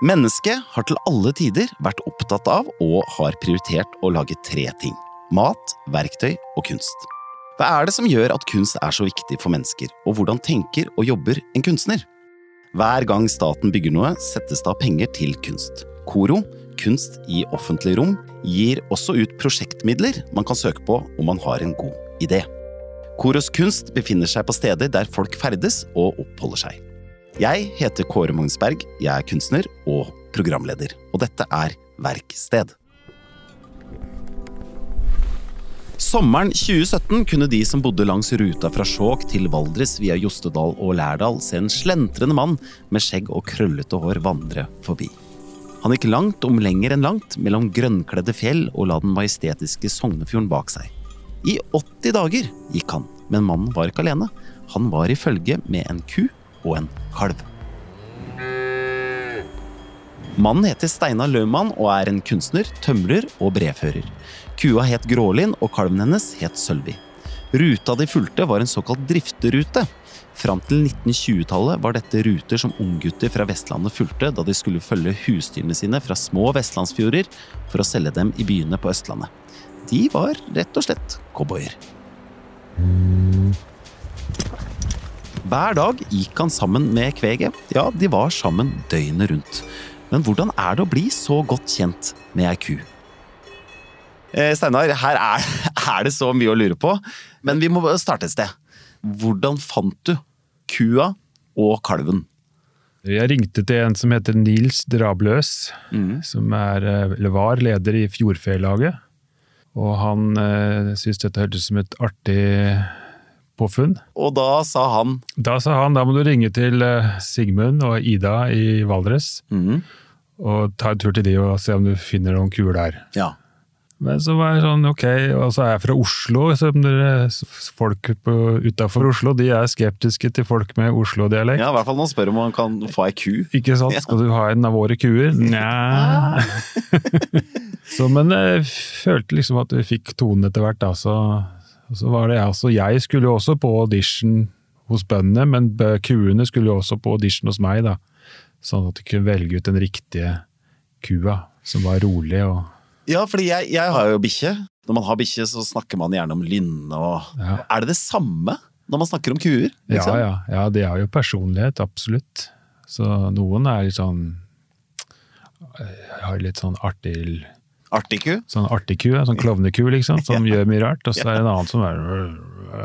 Mennesket har til alle tider vært opptatt av og har prioritert å lage tre ting. Mat, verktøy og kunst. Hva er det som gjør at kunst er så viktig for mennesker, og hvordan tenker og jobber en kunstner? Hver gang staten bygger noe, settes det av penger til kunst. KORO, Kunst i offentlig rom, gir også ut prosjektmidler man kan søke på om man har en god idé. Koros kunst befinner seg på steder der folk ferdes og oppholder seg. Jeg heter Kåre Magnsberg, jeg er kunstner og programleder, og dette er Verksted. Sommeren 2017 kunne de som bodde langs ruta fra Skjåk til Valdres via Jostedal og Lærdal, se en slentrende mann med skjegg og krøllete hår vandre forbi. Han gikk langt om lenger enn langt mellom grønnkledde fjell og la den majestetiske Sognefjorden bak seg. I 80 dager gikk han, men mannen var ikke alene. Han var i følge med en ku og en kalv. Mannen heter Steinar Løvmann og er en kunstner, tømrer og brevfører. Kua het Grålin, og kalven hennes het Sølvi. Ruta de fulgte, var en såkalt drifterute. Fram til 1920-tallet var dette ruter som unggutter fra Vestlandet fulgte da de skulle følge husdyrene sine fra små vestlandsfjorder for å selge dem i byene på Østlandet. De var rett og slett cowboyer. Hver dag gikk han sammen med kveget. Ja, de var sammen døgnet rundt. Men hvordan er det å bli så godt kjent med ei ku? Eh, Steinar, her er, er, det så mye å lure på, men vi må starte et sted. Hvordan fant du kua og kalven? Jeg ringte til en som heter Nils Drabløs, mm. som er, eller var leder i Fjordfelaget. Og han eh, syntes dette hørtes som et artig påfunn. Og da sa han? Da sa han da må du ringe til eh, Sigmund og Ida i Valdres. Mm. Og ta en tur til de og se om du finner noen kuer der. Ja. Men så var jeg sånn, ok, og så er jeg fra Oslo. så dere, Folk utafor Oslo de er skeptiske til folk med Oslo-dialekt. Ja, I hvert fall når man spør om man kan få ei ku. Ikke sant? Ja. Skal du ha en av våre kuer? Nja Så Men jeg følte liksom at vi fikk tonen etter hvert. da, så, så var det altså, Jeg skulle jo også på audition hos bøndene, men kuene skulle jo også på audition hos meg. da, Sånn at du kunne velge ut den riktige kua, som var rolig og ja, fordi jeg, jeg har jo bikkje. Når man har bikkje, så snakker man gjerne om lynne og ja. Er det det samme når man snakker om kuer? Liksom? Ja, ja, ja. Det har jo personlighet, absolutt. Så noen er litt sånn Har litt sånn artig Artig ku? Sånn artig ku, sånn klovneku, liksom, som ja. gjør mye rart. Og så er det en annen som er,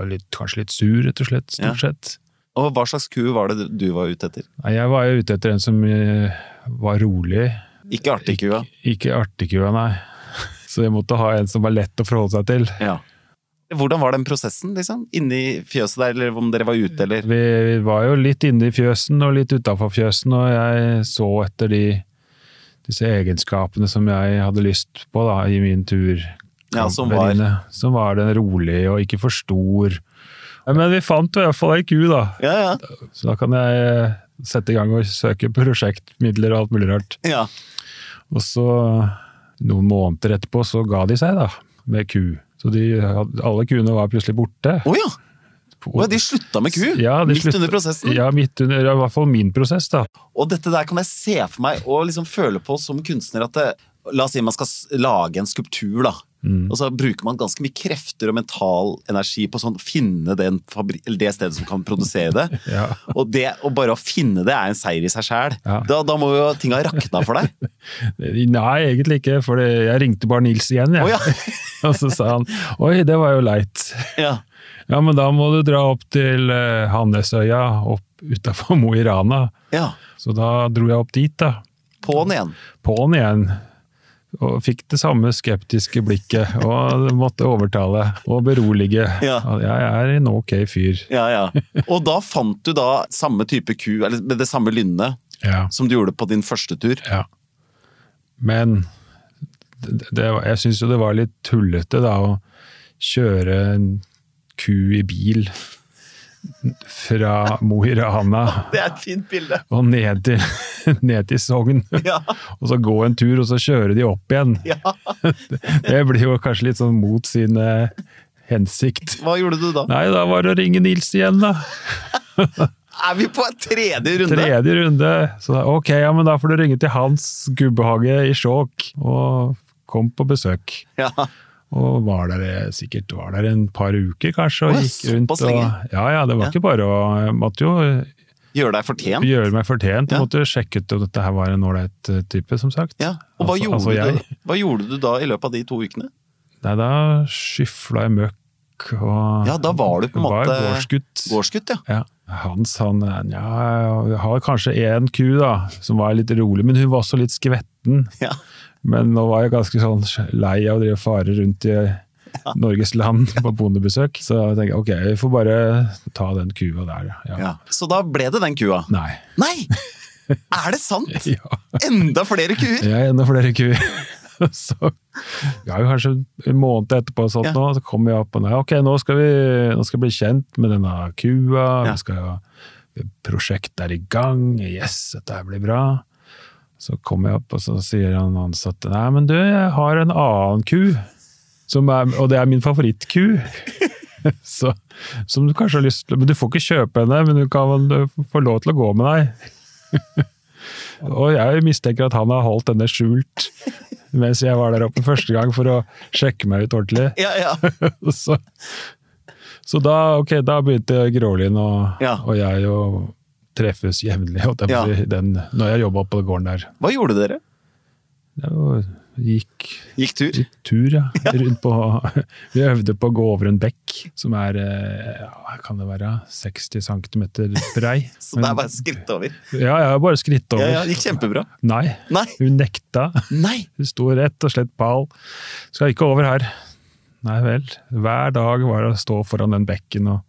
litt, kanskje litt sur, rett og slett. Stort sett. Og hva slags ku var det du var ute etter? Jeg var jo ute etter en som eh, var rolig. Ikke artigkua? Ikke, ikke artigkua, nei. Så jeg måtte ha en som var lett å forholde seg til. Ja. Hvordan var den prosessen, liksom? Inni fjøset der, eller om dere var ute, eller? Vi, vi var jo litt inne i fjøsen og litt utafor fjøsen, og jeg så etter de, disse egenskapene som jeg hadde lyst på da, i min tur. Ja, som var? Som var den rolig og ikke for stor. Men vi fant i hvert fall ei ku, da. Ja, ja. Så da kan jeg sette i gang og søke prosjektmidler og alt mulig rart. Ja. Og så noen måneder etterpå så ga de seg, da, med ku. Så de, alle kuene var plutselig borte. Oh, ja. Oh, de slutta med ku? Ja, midt slutt, under prosessen? Ja, midt under, i hvert fall min prosess. da. Og dette der kan jeg se for meg og liksom føle på som kunstner at det, La oss si man skal lage en skulptur, da. Mm. Og så bruker man ganske mye krefter og mental energi på sånn, å finne det stedet som kan produsere det. ja. og det. Og bare å finne det er en seier i seg sjæl. Ja. Da, da, må jo ting ha rakna for deg? Nei, egentlig ikke, for jeg ringte bare Nils igjen, jeg. Oh, ja. og så sa han oi, det var jo leit. Ja. Ja, men da må du dra opp til uh, Handnesøya, opp utafor Mo i Rana. Ja. Så da dro jeg opp dit, da. På'n igjen? På'n igjen og fikk det samme skeptiske blikket, og måtte overtale og berolige. Ja. Jeg er en ok fyr. Ja, ja. Og da fant du da samme type ku, eller med det samme lynnet, ja. som du gjorde på din første tur? Ja. Men det, det, jeg syns jo det var litt tullete da å kjøre ku i bil fra Mo i Rana Det er et fint bilde! Og ned til, ned til Sogn. Ja. Og så gå en tur, og så kjøre de opp igjen. Ja. Det blir jo kanskje litt sånn mot sin hensikt. Hva gjorde du da? Nei, da var det å ringe Nils igjen, da. Er vi på tredje runde? Tredje runde. Så ok, ja, men da får du ringe til Hans gubbehage i Skjåk, og kom på besøk. Ja. Og var der sikkert var der en par uker, kanskje, og gikk rundt. Og, ja, ja, det var Ja. ikke bare å måtte jo Gjøre deg fortjent? gjøre meg fortjent. Ja. måtte sjekke ut om dette her var en ålreit eh, type, som sagt. Ja. Og hva, Altså- gjorde altså du, hva gjorde du da i løpet av de to ukene? Nei, da skyfla jeg møkk og Ja, da var du på en måte gårdsgutt. Gårdsgutt, ja. Ja. Hans han ja, har kanskje én ku da, som var litt rolig, men hun var også litt skvetten. ja. Men nå var jeg ganske sånn lei av å drive fare rundt i Norges land på bondebesøk. Så jeg tenker ok, vi får bare ta den kua der, ja. ja. Så da ble det den kua? Nei. Nei! Er det sant? Ja. Enda flere kuer? Er enda flere kuer. Så ja, kanskje en måned etterpå sånt Ja. nå, så kom jeg opp og nei, ok, nå skal vi nå skal bli kjent med denne kua. Ja. Vi skal, prosjektet er i gang. Yes, dette blir bra. Så kommer jeg opp, og så sier han ansatte nei, men du, jeg har en annen ku. Som er, og det er min favorittku. så, som du kanskje har lyst til Men du får ikke kjøpe henne, men du kan få lov til å gå med deg. Og jeg mistenker at han har holdt denne skjult mens jeg var der oppe første gang for å sjekke meg ut ordentlig. Ja, ja. Så, så da, ok, da begynte Grålin og, Ja. og jeg å treffes jevnlig Ja. den- når jeg jobba på gården der. Hva gjorde dere? Det var, gikk Gikk tur? Gikk tur, ja. Rundt på, vi øvde på å gå over en bekk som er eh, ja, kan det være 60 cm brei. Så det er bare skritt over? Ja, ja bare skritt over. Ja, ja, Gikk kjempebra? Nei, Nei! hun nekta. Nei! Hun sto rett og slett pal. Skal ikke over her. Nei vel. Hver dag var det å stå foran den bekken og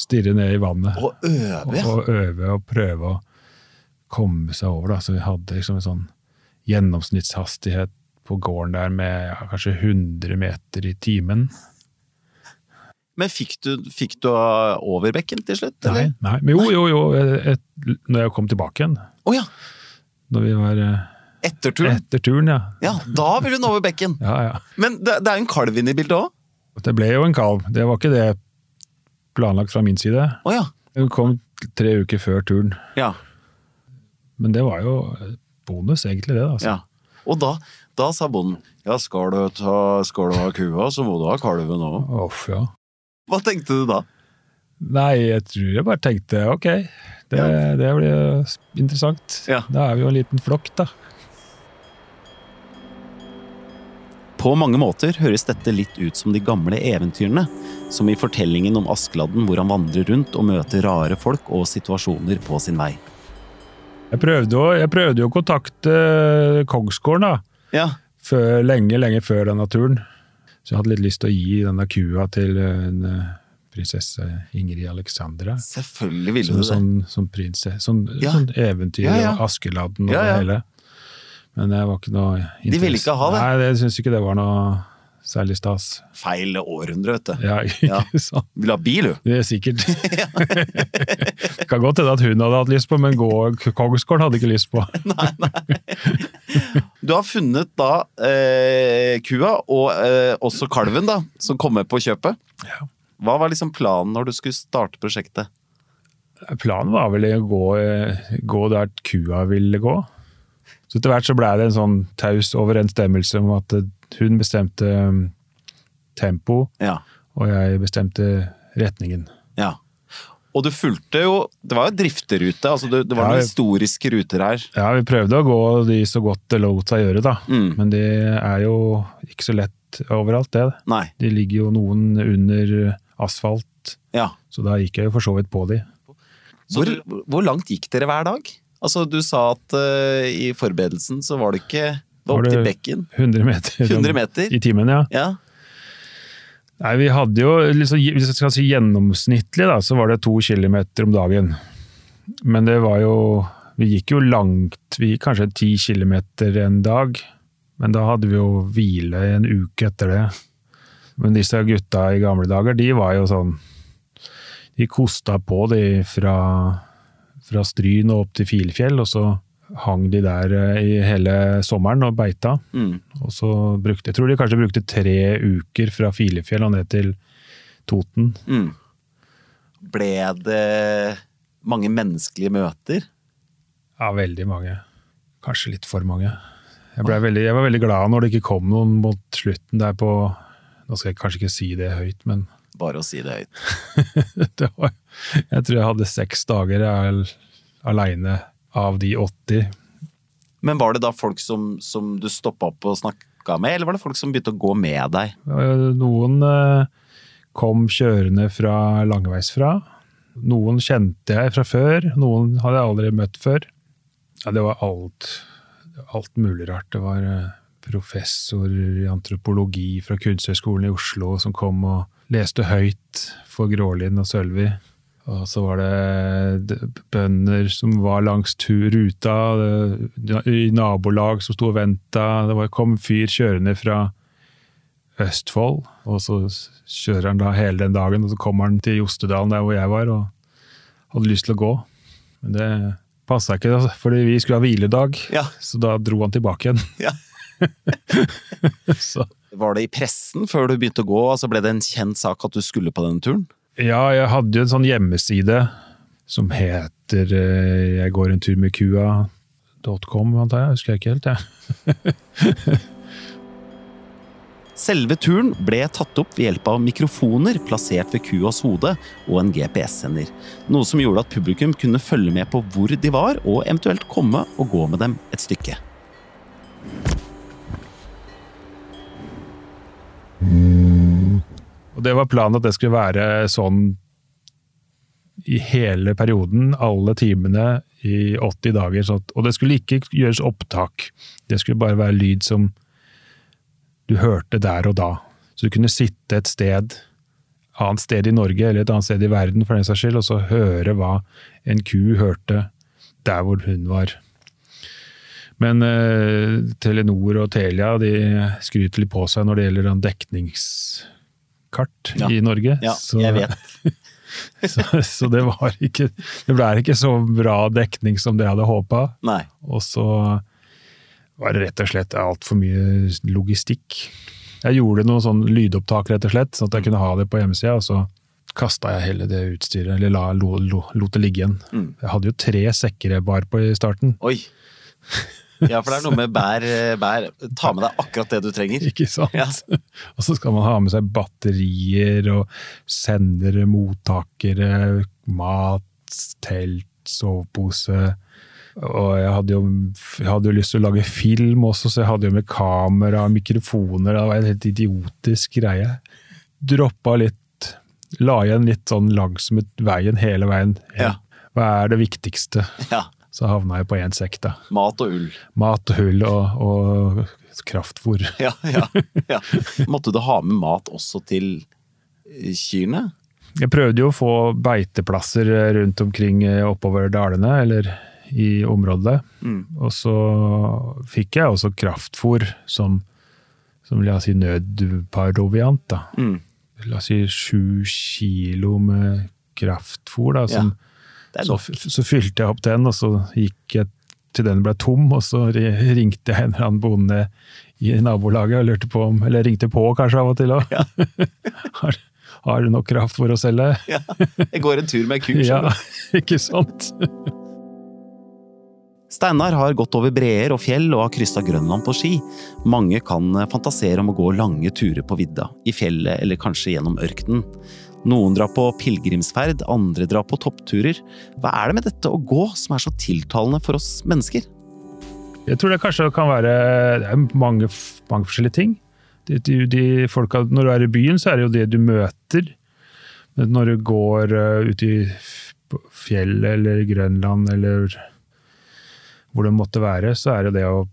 stirre ned i vannet. Og øve, ja. Og øve og prøve å komme seg over. Da. Så vi hadde liksom en sånn gjennomsnittshastighet på gården der med ja, kanskje 100 meter i timen. Men fikk du, fikk du over bekken til slutt? Nei, eller? nei. Men jo, jo, jo. Et, når jeg kom tilbake igjen. Oh, ja! Når vi var eh, Etter turen? etter turen, ja. Ja, da vil hun over bekken! Ja, ja. Men det, det er jo en kalv inne i bildet òg? Det ble jo en kalv. Det var ikke det planlagt fra min side. Oh, ja. Hun kom tre uker før turen. ja. Men det var jo bonus, egentlig, det. altså. ja. Og da, da sa bonden ja, skal du, ta, skal du ha kua, så må du ha kalven òg. Uff, ja. Hva tenkte du da? Nei, jeg tror jeg bare tenkte ok, det, Ja. det blir interessant. Ja. Da er vi jo en liten flokk, da. På mange måter høres dette litt ut som de gamle eventyrene, som i fortellingen om Askeladden hvor han vandrer rundt og møter rare folk og situasjoner på sin vei. Jeg prøvde jo, jeg prøvde jo å kontakte Kongsgården da, Ja, før, lenge, lenge før denne turen. Så jeg hadde litt lyst til å gi denne kua til en eh, prinsesse Ingrid Alexandra. selvfølgelig ville du det. sånn, som prinsesse, sånn, Ja. sånn eventyr Ja, ja. og Askeladden og det hele. Men det var ikke noe De ville ikke ha det? Nei, jeg syns ikke det var noe særlig stas. Feil århundre, vet du. Ja, ikke Ja. sant. Vil ha bil, du. Det er sikkert. det kan godt hende at hun hadde hatt lyst på, men gå- Kongsgården hadde ikke lyst på. nei, nei. Du har funnet da eh, kua, og eh, også kalven, da, som kom med på kjøpet. Ja. Hva var liksom planen når du skulle starte prosjektet? Planen var vel å gå, eh, gå der kua ville gå. Så etter hvert så ble det en sånn taus overensstemmelse om at hun bestemte um, tempo, Ja. og jeg bestemte retningen. ja. Og du fulgte jo Det var jo drifterute, altså det, det var Ja, noen historiske ruter her. Ja, vi prøvde å gå de så godt det lot seg gjøre, da. Mm. Men det er jo ikke så lett overalt, det. Nei. De ligger jo noen under asfalt, Ja. så da gikk jeg jo for så vidt på de. Hvor, hvor langt gikk dere hver dag? Altså, du sa at uh, i forberedelsen så var det ikke Var opp til bekken. 100 meter, 100 meter? i timen, ja. Ja. Nei, vi hadde jo, liksom, hvis jeg skal si gjennomsnittlig, da, så var det to kilometer om dagen. Men det var jo Vi gikk jo langt, vi gikk kanskje ti kilometer en dag. Men da hadde vi jo hvile en uke etter det. Men disse gutta i gamle dager, de var jo sånn De kosta på, de, fra, fra Stryn og opp til Filefjell, og så hang de der eh, i hele sommeren og beita. Mm. Og så brukte, jeg tror de kanskje brukte tre uker fra Filefjell og ned til Toten. Mm. Ble det Mange menneskelige møter. Ja, veldig mange. Kanskje litt for mange. Jeg, veldig, jeg var veldig glad når det ikke kom noen mot slutten der på Nå skal jeg kanskje ikke si det høyt, men Bare å si det høyt. det var, jeg tror jeg hadde seks dager aleine av de 80. Men var det da folk som, som du stoppa opp og snakka med, eller var det folk som begynte å gå med deg? Noen eh, kom kjørende fra langveisfra. Noen kjente jeg fra før, noen hadde jeg aldri møtt før. Ja, det var alt, alt mulig rart. Det var eh, professor i antropologi fra Kunsthøgskolen i Oslo som kom og leste høyt for Grålin og Sølvi. Og så var det bønder som var langs ruta, i nabolag som sto og venta. Det kom fyr kjørende fra Østfold, og så kjører han da hele den dagen, og så kommer han til Jostedalen, der hvor jeg var, og hadde lyst til å gå. Men det passa ikke, fordi vi skulle ha hviledag, ja. så da dro han tilbake igjen. Ja. Var det i pressen før du begynte å gå? altså Ble det en kjent sak at du skulle på denne turen? Ja, jeg hadde jo en sånn hjemmeside som heter eh, Jeg går en tur med kua.com, antar jeg. Husker jeg ikke helt, jeg. Selve turen ble tatt opp ved hjelp av mikrofoner plassert ved kuas hode og en GPS-sender. Noe som gjorde at publikum kunne følge med på hvor de var, og eventuelt komme og gå med dem et stykke. Og det var planen at det skulle være sånn i hele perioden, alle timene i 80 dager. og det skulle ikke gjøres opptak. Det skulle bare være lyd som du hørte der og da. Så du kunne sitte et sted, annet sted i Norge eller et annet sted i verden for den saks skyld, og så høre hva en ku hørte der hvor hun var. Men eh, Telenor og Telia de skryter litt på seg når det gjelder dekningskart ja. i Norge. Ja, så, jeg vet. så, så, det var ikke Det ble ikke så bra dekning som det jeg hadde håpa. Og så var det rett og slett altfor mye logistikk. Jeg gjorde noen sånn lydopptak, rett og slett, sånn at jeg kunne ha det på hjemmesida. og så kasta jeg hele det utstyret, eller la, lo, lo, lot det ligge igjen. Mm. Jeg hadde jo tre sekker jeg bar på i starten. Oi! Ja, for det er noe med bær, bær. Ta med deg akkurat det du trenger. Ikke sant? Ja. Og så skal man ha med seg batterier og sendere, mottakere, mat, telt, sovepose. Og jeg hadde, jo, jeg hadde jo lyst til å lage film også, så jeg hadde jo med kamera og mikrofoner. Det var en helt idiotisk greie. Droppa litt, la igjen litt sånn langsomt veien hele veien. Ja. Hva er det viktigste? Ja. Så havna jeg på én sekk, da. Mat og ull. Mat og ull og, og kraftfôr. Ja, ja, ja. Måtte du ha med mat også til kyrne? Jeg prøvde jo å få beiteplasser rundt omkring eh, oppover dalene, eller i området. Mm. Og så fikk jeg også kraftfôr som, som la oss si nødparoviant. da. Mm. La oss si sju kilo med kraftfôr, da, som ja så, så, fylte jeg opp den, og så gikk jeg til den ble tom, og så ringte jeg en eller annen bonde i nabolaget og lurte på om Eller ringte på kanskje av og til òg. Ja. har, du nok kraft for å selge? ja, jeg går en tur med ku. Ja, ikke sant? Steinar har gått over breer og fjell og har kryssa Grønland på ski. Mange kan fantasere om å gå lange turer på vidda, i fjellet eller kanskje gjennom ørkenen. Noen drar på pilegrimsferd, andre drar på toppturer. Hva er det med dette å gå som er så tiltalende for oss mennesker? Jeg tror det kanskje kan være det mange, mange, forskjellige ting. De, de, de folka, når du er i byen, så er det jo det du møter. Men når du går uh, ut i fjellet eller Grønland eller hvor det måtte være, så er det det å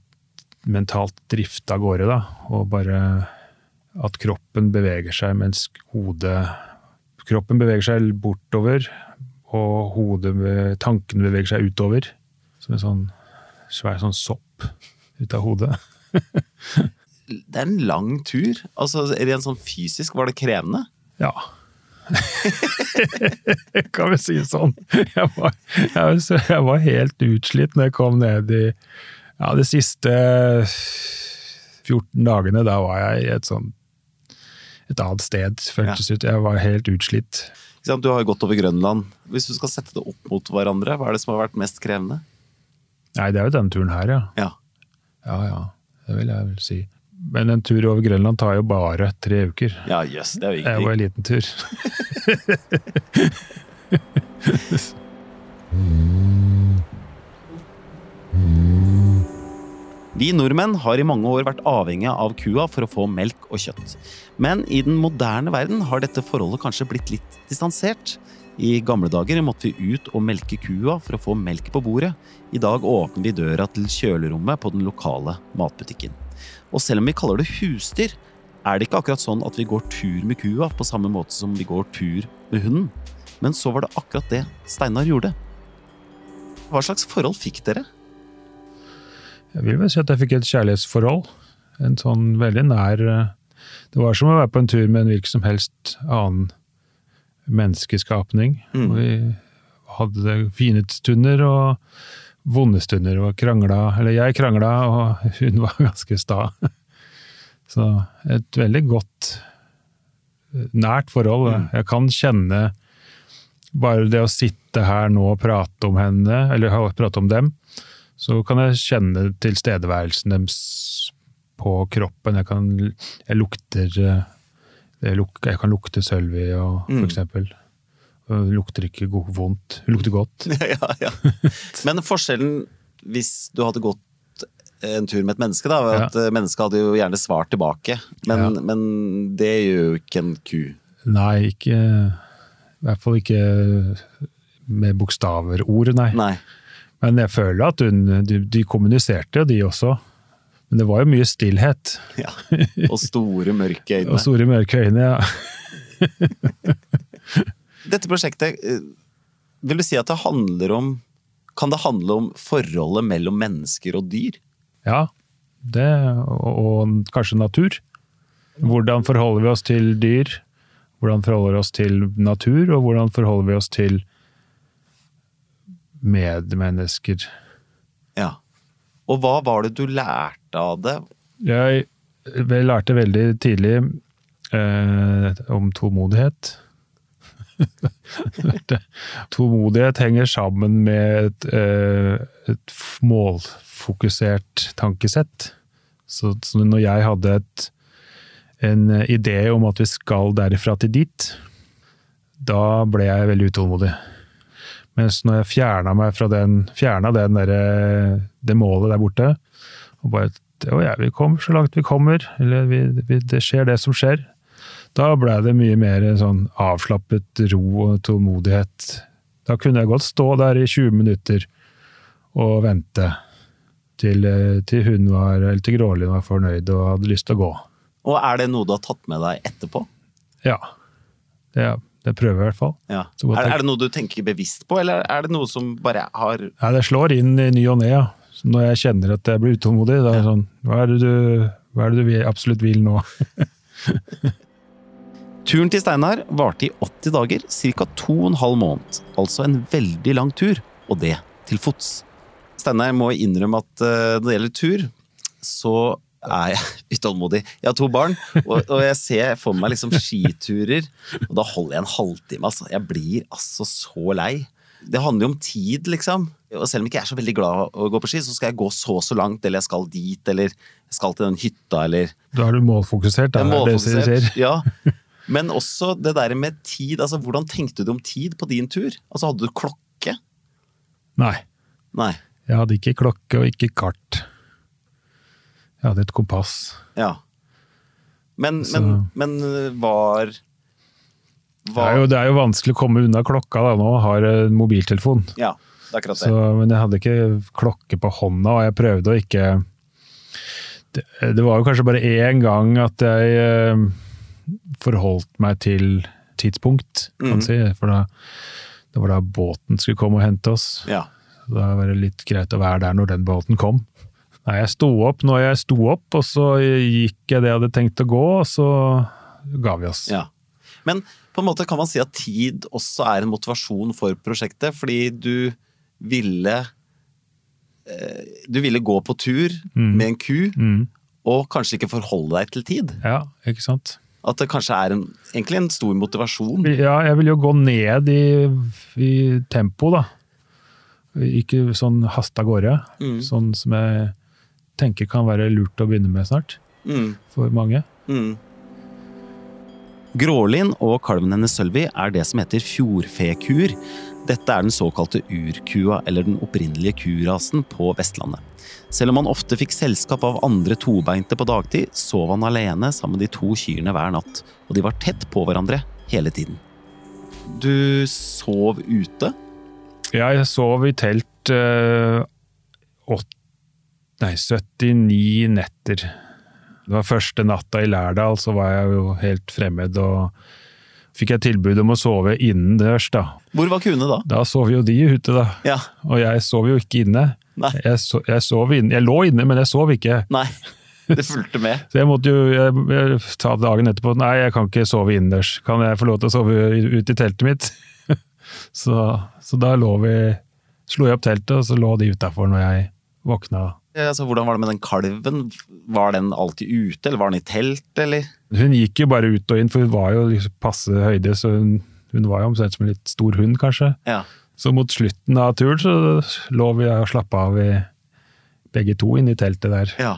mentalt drifte av gårde. da, Og bare at kroppen beveger seg mens hodet Kroppen beveger seg bortover, og hodet, tankene beveger seg utover. Som en sånn svær sånn sopp ut av hodet. det er en lang tur. Altså, Rent sånn fysisk, var det krevende? Ja. kan vi si sånn. Jeg var, jeg, jeg var, helt utslitt når jeg kom ned i ja, de siste 14 dagene. Da var jeg i et sånt et annet sted, føltes ja. ut. Jeg var helt utslitt. Du har jo gått over Grønland. Hvis du skal sette det opp mot hverandre, hva er det som har vært mest krevende? Nei, det er jo denne turen her, ja. Ja. Ja ja, det vil jeg vel si. Men en tur over Grønland tar jo bare tre uker. Ja, jøss, det er jo Det var en liten tur. Vi nordmenn har i mange år vært avhengige av kua for å få melk og kjøtt. Men i den moderne verden har dette forholdet kanskje blitt litt distansert. I gamle dager måtte vi ut og melke kua for å få melk på bordet. I dag åpner vi døra til kjølerommet på den lokale matbutikken. Og selv om vi kaller det husdyr, er det ikke akkurat sånn at vi går tur med kua på samme måte som vi går tur med hunden. Men så var det akkurat det Steinar gjorde. Hva slags forhold fikk dere? Jeg vil vel si at jeg fikk et kjærlighetsforhold. En sånn veldig nær eh, Det var som å være på en tur med en hvilken som helst annen menneskeskapning. Mm. Vi hadde fine stunder og vonde stunder, og krangla Eller jeg krangla, og hun var ganske sta. Så et veldig godt, eh, nært forhold. Mm. Jeg kan kjenne bare det å sitte her nå og prate om henne, eller prate om dem, så kan jeg kjenne tilstedeværelsen deres på kroppen. Jeg kan jeg lukter eh, jeg, luk, jeg kan lukte Sølvi, og, for Mm. eksempel. Hun lukter ikke go vondt, hun lukter godt. ja, ja. Men forskjellen hvis du hadde gått en tur med et menneske, da, at ja. mennesket hadde jo gjerne svart tilbake. Men, Ja. men det gjør jo ikke en ku. Nei, ikke I hvert fall ikke med bokstaver ord, nei. Nei. Men jeg føler at hun, de, de kommuniserte, de også. Men det var jo mye stillhet. Ja. Og store, mørke øyne. Og store mørke øyne, ja. Dette prosjektet, eh, vil du si at det handler om Kan det handle om forholdet mellom mennesker og dyr? Ja, det, og, og kanskje natur. Hvordan forholder vi oss til dyr? Hvordan forholder vi oss til natur, og hvordan forholder vi oss til medmennesker? Ja. Og hva var det du lærte av det? Jeg, lærte veldig tidlig eh, om tålmodighet. Tålmodighet henger sammen med et, eh, et målfokusert tankesett. Så, så når jeg hadde et, en idé om at vi skal derifra til dit, da ble jeg veldig utålmodig. Mens når jeg fjerna meg fra den, fjerna den der, det målet der borte, og bare å ja, vi kommer så langt vi kommer, eller vi, vi, det skjer det som skjer. Da blei det mye mer sånn avslappet ro og tålmodighet. Da kunne jeg godt stå der i 20 minutter og vente til, eh, til hun var, eller til Grålin var fornøyd og hadde lyst til å gå. Og er det noe du har tatt med deg etterpå? Ja, det, det prøver jeg i hvert fall. Ja. Er, er det noe du tenker bevisst på, eller er det noe som bare har Ja, det slår inn i ny og ne, ja. Når jeg kjenner at jeg blir utålmodig, da er det sånn Hva er det du, er det du vil- absolutt vil nå? Turen til Steinar varte i 80 dager, ca. 2,5 måned. Altså en veldig lang tur, og det til fots. Steinar må innrømme at eh, når det gjelder tur, så er jeg utålmodig. Jeg har to barn, og, og jeg ser for meg liksom skiturer, og da holder jeg en halvtime. Altså. Jeg blir altså så lei. Det handler jo om tid, liksom. Og selv om jeg ikke er så veldig glad å gå på ski, så skal jeg gå så og så langt, eller jeg skal dit, eller jeg skal til den hytta, eller Da er du målfokusert, da. er er det målfokusert. skjer. Ja. Men også det der med tid. altså Hvordan tenkte du om tid på din tur? Altså Hadde du klokke? Nei. Nei. Jeg hadde ikke klokke og ikke kart. Jeg hadde et kompass. Ja. Men, men, men var, Det er, jo, det er jo vanskelig å komme unna klokka da nå, har en mobiltelefon. Ja, det er akkurat Så, men jeg hadde ikke klokke på hånda, og jeg prøvde å ikke Det, det var jo kanskje bare én gang at jeg eh, forholdt meg til tidspunkt, kan man mm. si. For da, det var da båten skulle komme og hente oss. Ja. Da var det litt greit å være der når den båten kom. Nei, jeg sto opp når jeg sto opp, og så gikk jeg det jeg hadde tenkt å gå, og så ga vi oss. ja. Men på en måte kan man si at tid også er en motivasjon for prosjektet, fordi du ville eh, Du ville gå på tur Mm. med en ku, Mm. og kanskje ikke forholde deg til tid. Ja, ikke sant? At det kanskje er en, egentlig en stor motivasjon. Ja, jeg vil jo gå ned i, i tempo, da. Ikke sånn haste av gårde. Mm. Sånn som jeg tenker kan være lurt å begynne med snart, Mm. for mange. Mm. Grålin og kalven hennes Sølvi er det som heter fjordfekur. Dette er den såkalte urkua, eller den opprinnelige kurasen på Vestlandet. Selv om han ofte fikk selskap av andre tobeinte på dagtid, sov han alene sammen med de to kyrne hver natt, og de var tett på hverandre hele tiden. Du sov ute? Ja, jeg sov i telt eh, åt, nei, 79 netter. Det var første natta i Lærdal, så var jeg jo helt fremmed, og fikk jeg tilbud om å sove innendørs, da. Hvor var kuene da? Da sov jo de ute, da. Ja, Og jeg sov jo ikke inne. Nei. Jeg, so, jeg, sov inne. jeg lå inne, men jeg sov ikke. nei. Det fulgte med. Så jeg måtte jo jeg, jeg, ta dagen etterpå Nei, jeg kan ikke sove innendørs. Kan jeg få lov til å sove ute i teltet mitt? så, så da lå vi Slo jeg opp teltet, og så lå de utafor når jeg våkna. Altså, hvordan var det med den kalven? Var den alltid ute, eller var den i telt, eller? Hun gikk jo bare ut og inn, for hun var jo liksom passe høyde, så hun, hun var jo omtrent som en litt stor hund, kanskje. Ja. Så mot slutten av turen så lå vi og slappa av i begge to inne i teltet der. ja.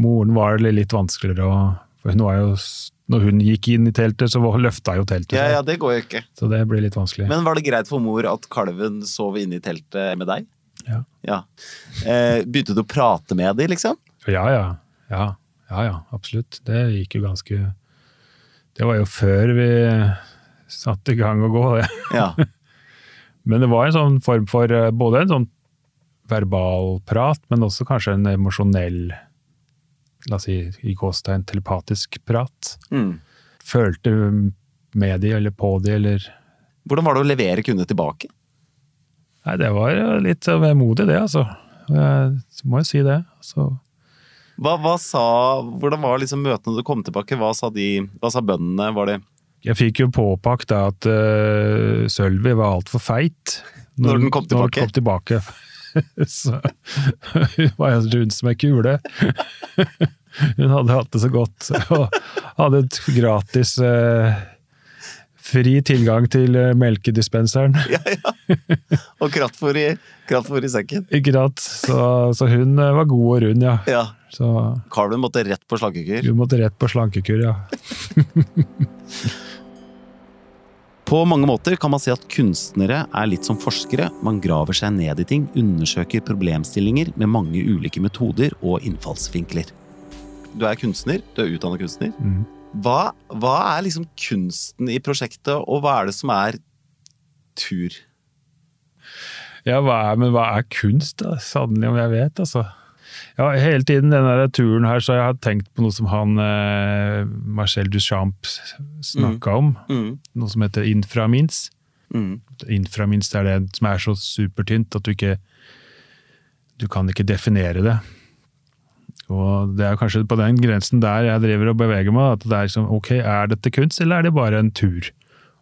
Moren var det litt vanskeligere å For hun var jo Når hun gikk inn i teltet, så løfta jo teltet Ja, ja, det går jo ikke. Så det blir litt vanskelig. Men var det greit for mor at kalven sov inne i teltet med deg? Ja. Ja. Eh, begynte du å prate med dem, liksom? Ja, ja. Ja, ja, ja absolutt. Det gikk jo ganske Det var jo før vi satte i gang å gå, det. Ja. Men det var en sånn form for eh, både en sånn verbal prat, men også kanskje en emosjonell La oss si i gåstegn telepatisk prat. Mm. Følte med de eller på de, eller Hvordan var det å levere kundene tilbake? Nei, det var litt vemodig, det, altså. Jeg må jo si det. Så Hva, hva sa, hvordan var liksom møtene når du kom tilbake? Hva sa, de, hva sa bøndene? Var det Jeg fikk jo påpakt da at uh, Sølvi var altfor feit. Når den kom tilbake. Når den kom tilbake. så hun var jo rund som ei kule. hun hadde hatt det så godt. Og hadde et gratis eh, fri tilgang til eh, melkedispenseren. Ja, ja. Og kraftfôr i, kraftfôr i sekken? Ikke sant? Så, så hun eh, var god og rund, ja. Ja. Så Kalven måtte rett på slankekur. hun måtte rett på slankekur, ja. På mange måter kan man si at kunstnere er litt som forskere. Man graver seg ned i ting, undersøker problemstillinger med mange ulike metoder og innfallsvinkler. Du er kunstner, du er utdannet kunstner. Mhm. Hva, hva er liksom kunsten i prosjektet, og hva er det som er tur? Ja, hva er, men hva er kunst, da? Sannelig om jeg vet, altså. Ja, hele tiden denne turen her, så jeg har tenkt på noe som han eh, Marcel Duchamp snakka om. Mm. Noe som heter inframins. Mm. Inframins er det som er så supertynt at du ikke Du kan ikke definere det. Og det er kanskje på den grensen der jeg driver og beveger meg. At det er liksom, ok, er dette kunst, eller er det bare en tur?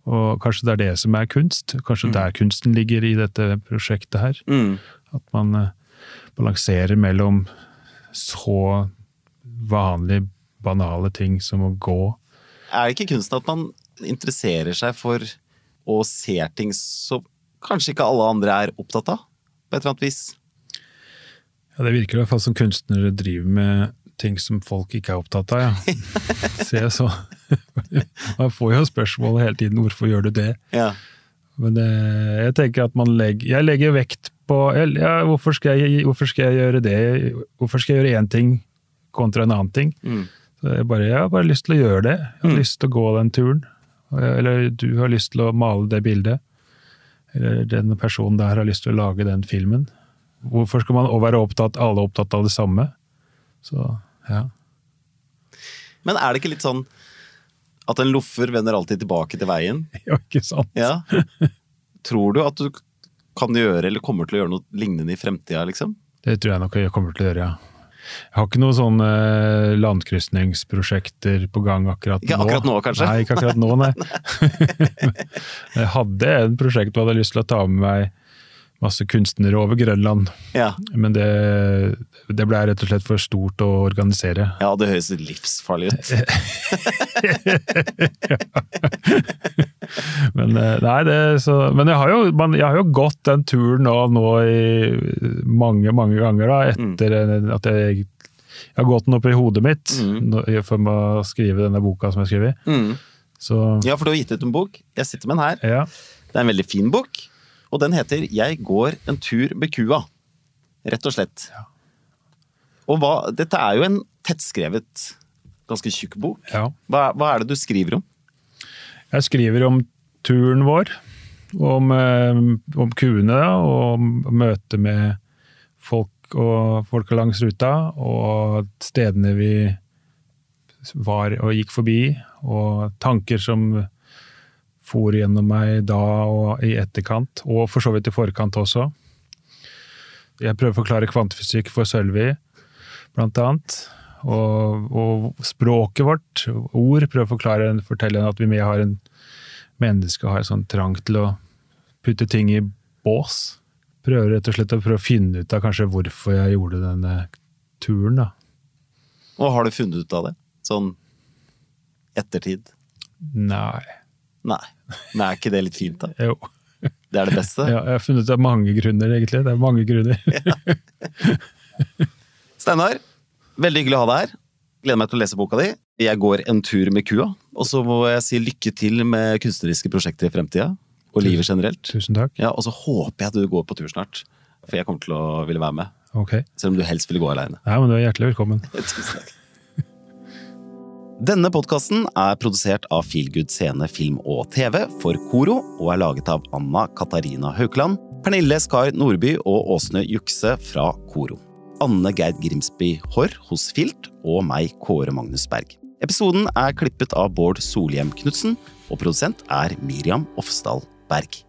Og kanskje det er det som er kunst. Kanskje der kunsten ligger i dette prosjektet her. Mm. At man eh, balanserer mellom så vanlige, banale ting som å gå. Er det ikke kunsten at man interesserer seg for og ser ting som kanskje ikke alle andre er opptatt av? På et eller annet vis. Ja, Det virker i hvert fall som kunstnere driver med ting som folk ikke er opptatt av, ja. Ser jeg så. Man får jo spørsmålet hele tiden 'hvorfor gjør du det?' Ja. Men det, jeg tenker at man legger Jeg legger vekt på ja, hvorfor, skal jeg, hvorfor skal jeg gjøre det? Hvorfor skal jeg gjøre én ting kontra en annen ting? Mm. Så jeg, bare, jeg har bare lyst til å gjøre det. Jeg har Mm. lyst til å gå den turen. Eller du har lyst til å male det bildet. Eller den personen der har lyst til å lage den filmen. Hvorfor skal man være opptatt, alle opptatt av det samme? Så, ja. Men er det ikke litt sånn at en loffer vender alltid tilbake til veien? ja, ikke sant? Ja. Tror du at du kan gjøre, eller kommer til å gjøre noe lignende i fremtida, liksom? Det tror jeg nok jeg kommer til å gjøre, ja. Jeg har ikke noen sånne eh, landkrysningsprosjekter på gang akkurat nå. Ikke akkurat nå, kanskje? Nei, ikke akkurat nå, nei. jeg hadde en prosjekt hvor jeg hadde lyst til å ta med meg masse kunstnere over Grønland. Ja. Men det, det ble rett og slett for stort å organisere. ja, det høres livsfarlig ut. Men, eh, nei, det, så, men jeg, har jo, man, jeg har jo gått den turen nå, nå i mange, mange ganger, da, etter at jeg, jeg har gått den opp i hodet mitt Mm. for å skrive denne boka som jeg har skrevet. Mm. Så Ja, for du har gitt ut en bok. Jeg sitter med den her. ja. Det er en veldig fin bok, og den heter 'Jeg går en tur med kua'. Rett og slett. Og hva, dette er jo en tettskrevet, ganske tjukk bok. ja. Hva, hva er det du skriver om? Jeg skriver om turen vår, om, eh, om kuene og om møtet med folk og folka langs ruta, og stedene vi var og gikk forbi, og tanker som for gjennom meg da og i etterkant, og for så vidt i forkant også. Jeg prøver å forklare kvantefysikk for Sølvi, blant annet. Og, og språket vårt, ord, prøver å forklare, fortelle henne at vi med har en menneske har en sånn trang til å putte ting i bås. Prøver rett og slett å prøve å finne ut av kanskje hvorfor jeg gjorde denne turen, da. Og har du funnet ut av det? Sånn ettertid? Nei. Nei. Men er ikke det litt fint, da? Jo. Det er det beste? Ja, jeg har funnet ut av mange grunner, egentlig. Det er mange grunner. Steinar, veldig hyggelig å ha deg her. Gleder meg til å lese boka di. Jeg går en tur med kua. Og så må jeg si lykke til med kunstneriske prosjekter i fremtida. Og livet generelt. Tusen takk. Ja, Og så håper jeg at du går på tur snart. For jeg kommer til å ville være med. Ok. Selv om du helst ville gå aleine. Nei, men du er hjertelig velkommen. Tusen takk. Denne podkasten er produsert av Feelgood Scene Film og TV for Koro, og er laget av Anna Katarina Haukeland, Pernille Skar Nordby og Åsne Jukse fra Koro. Anne Gerd Grimsby Haarr hos Filt, og meg, Kåre Magnus Berg. Episoden er klippet av Bård Solhjem Knutsen, og produsent er Miriam Ofsdal Berg.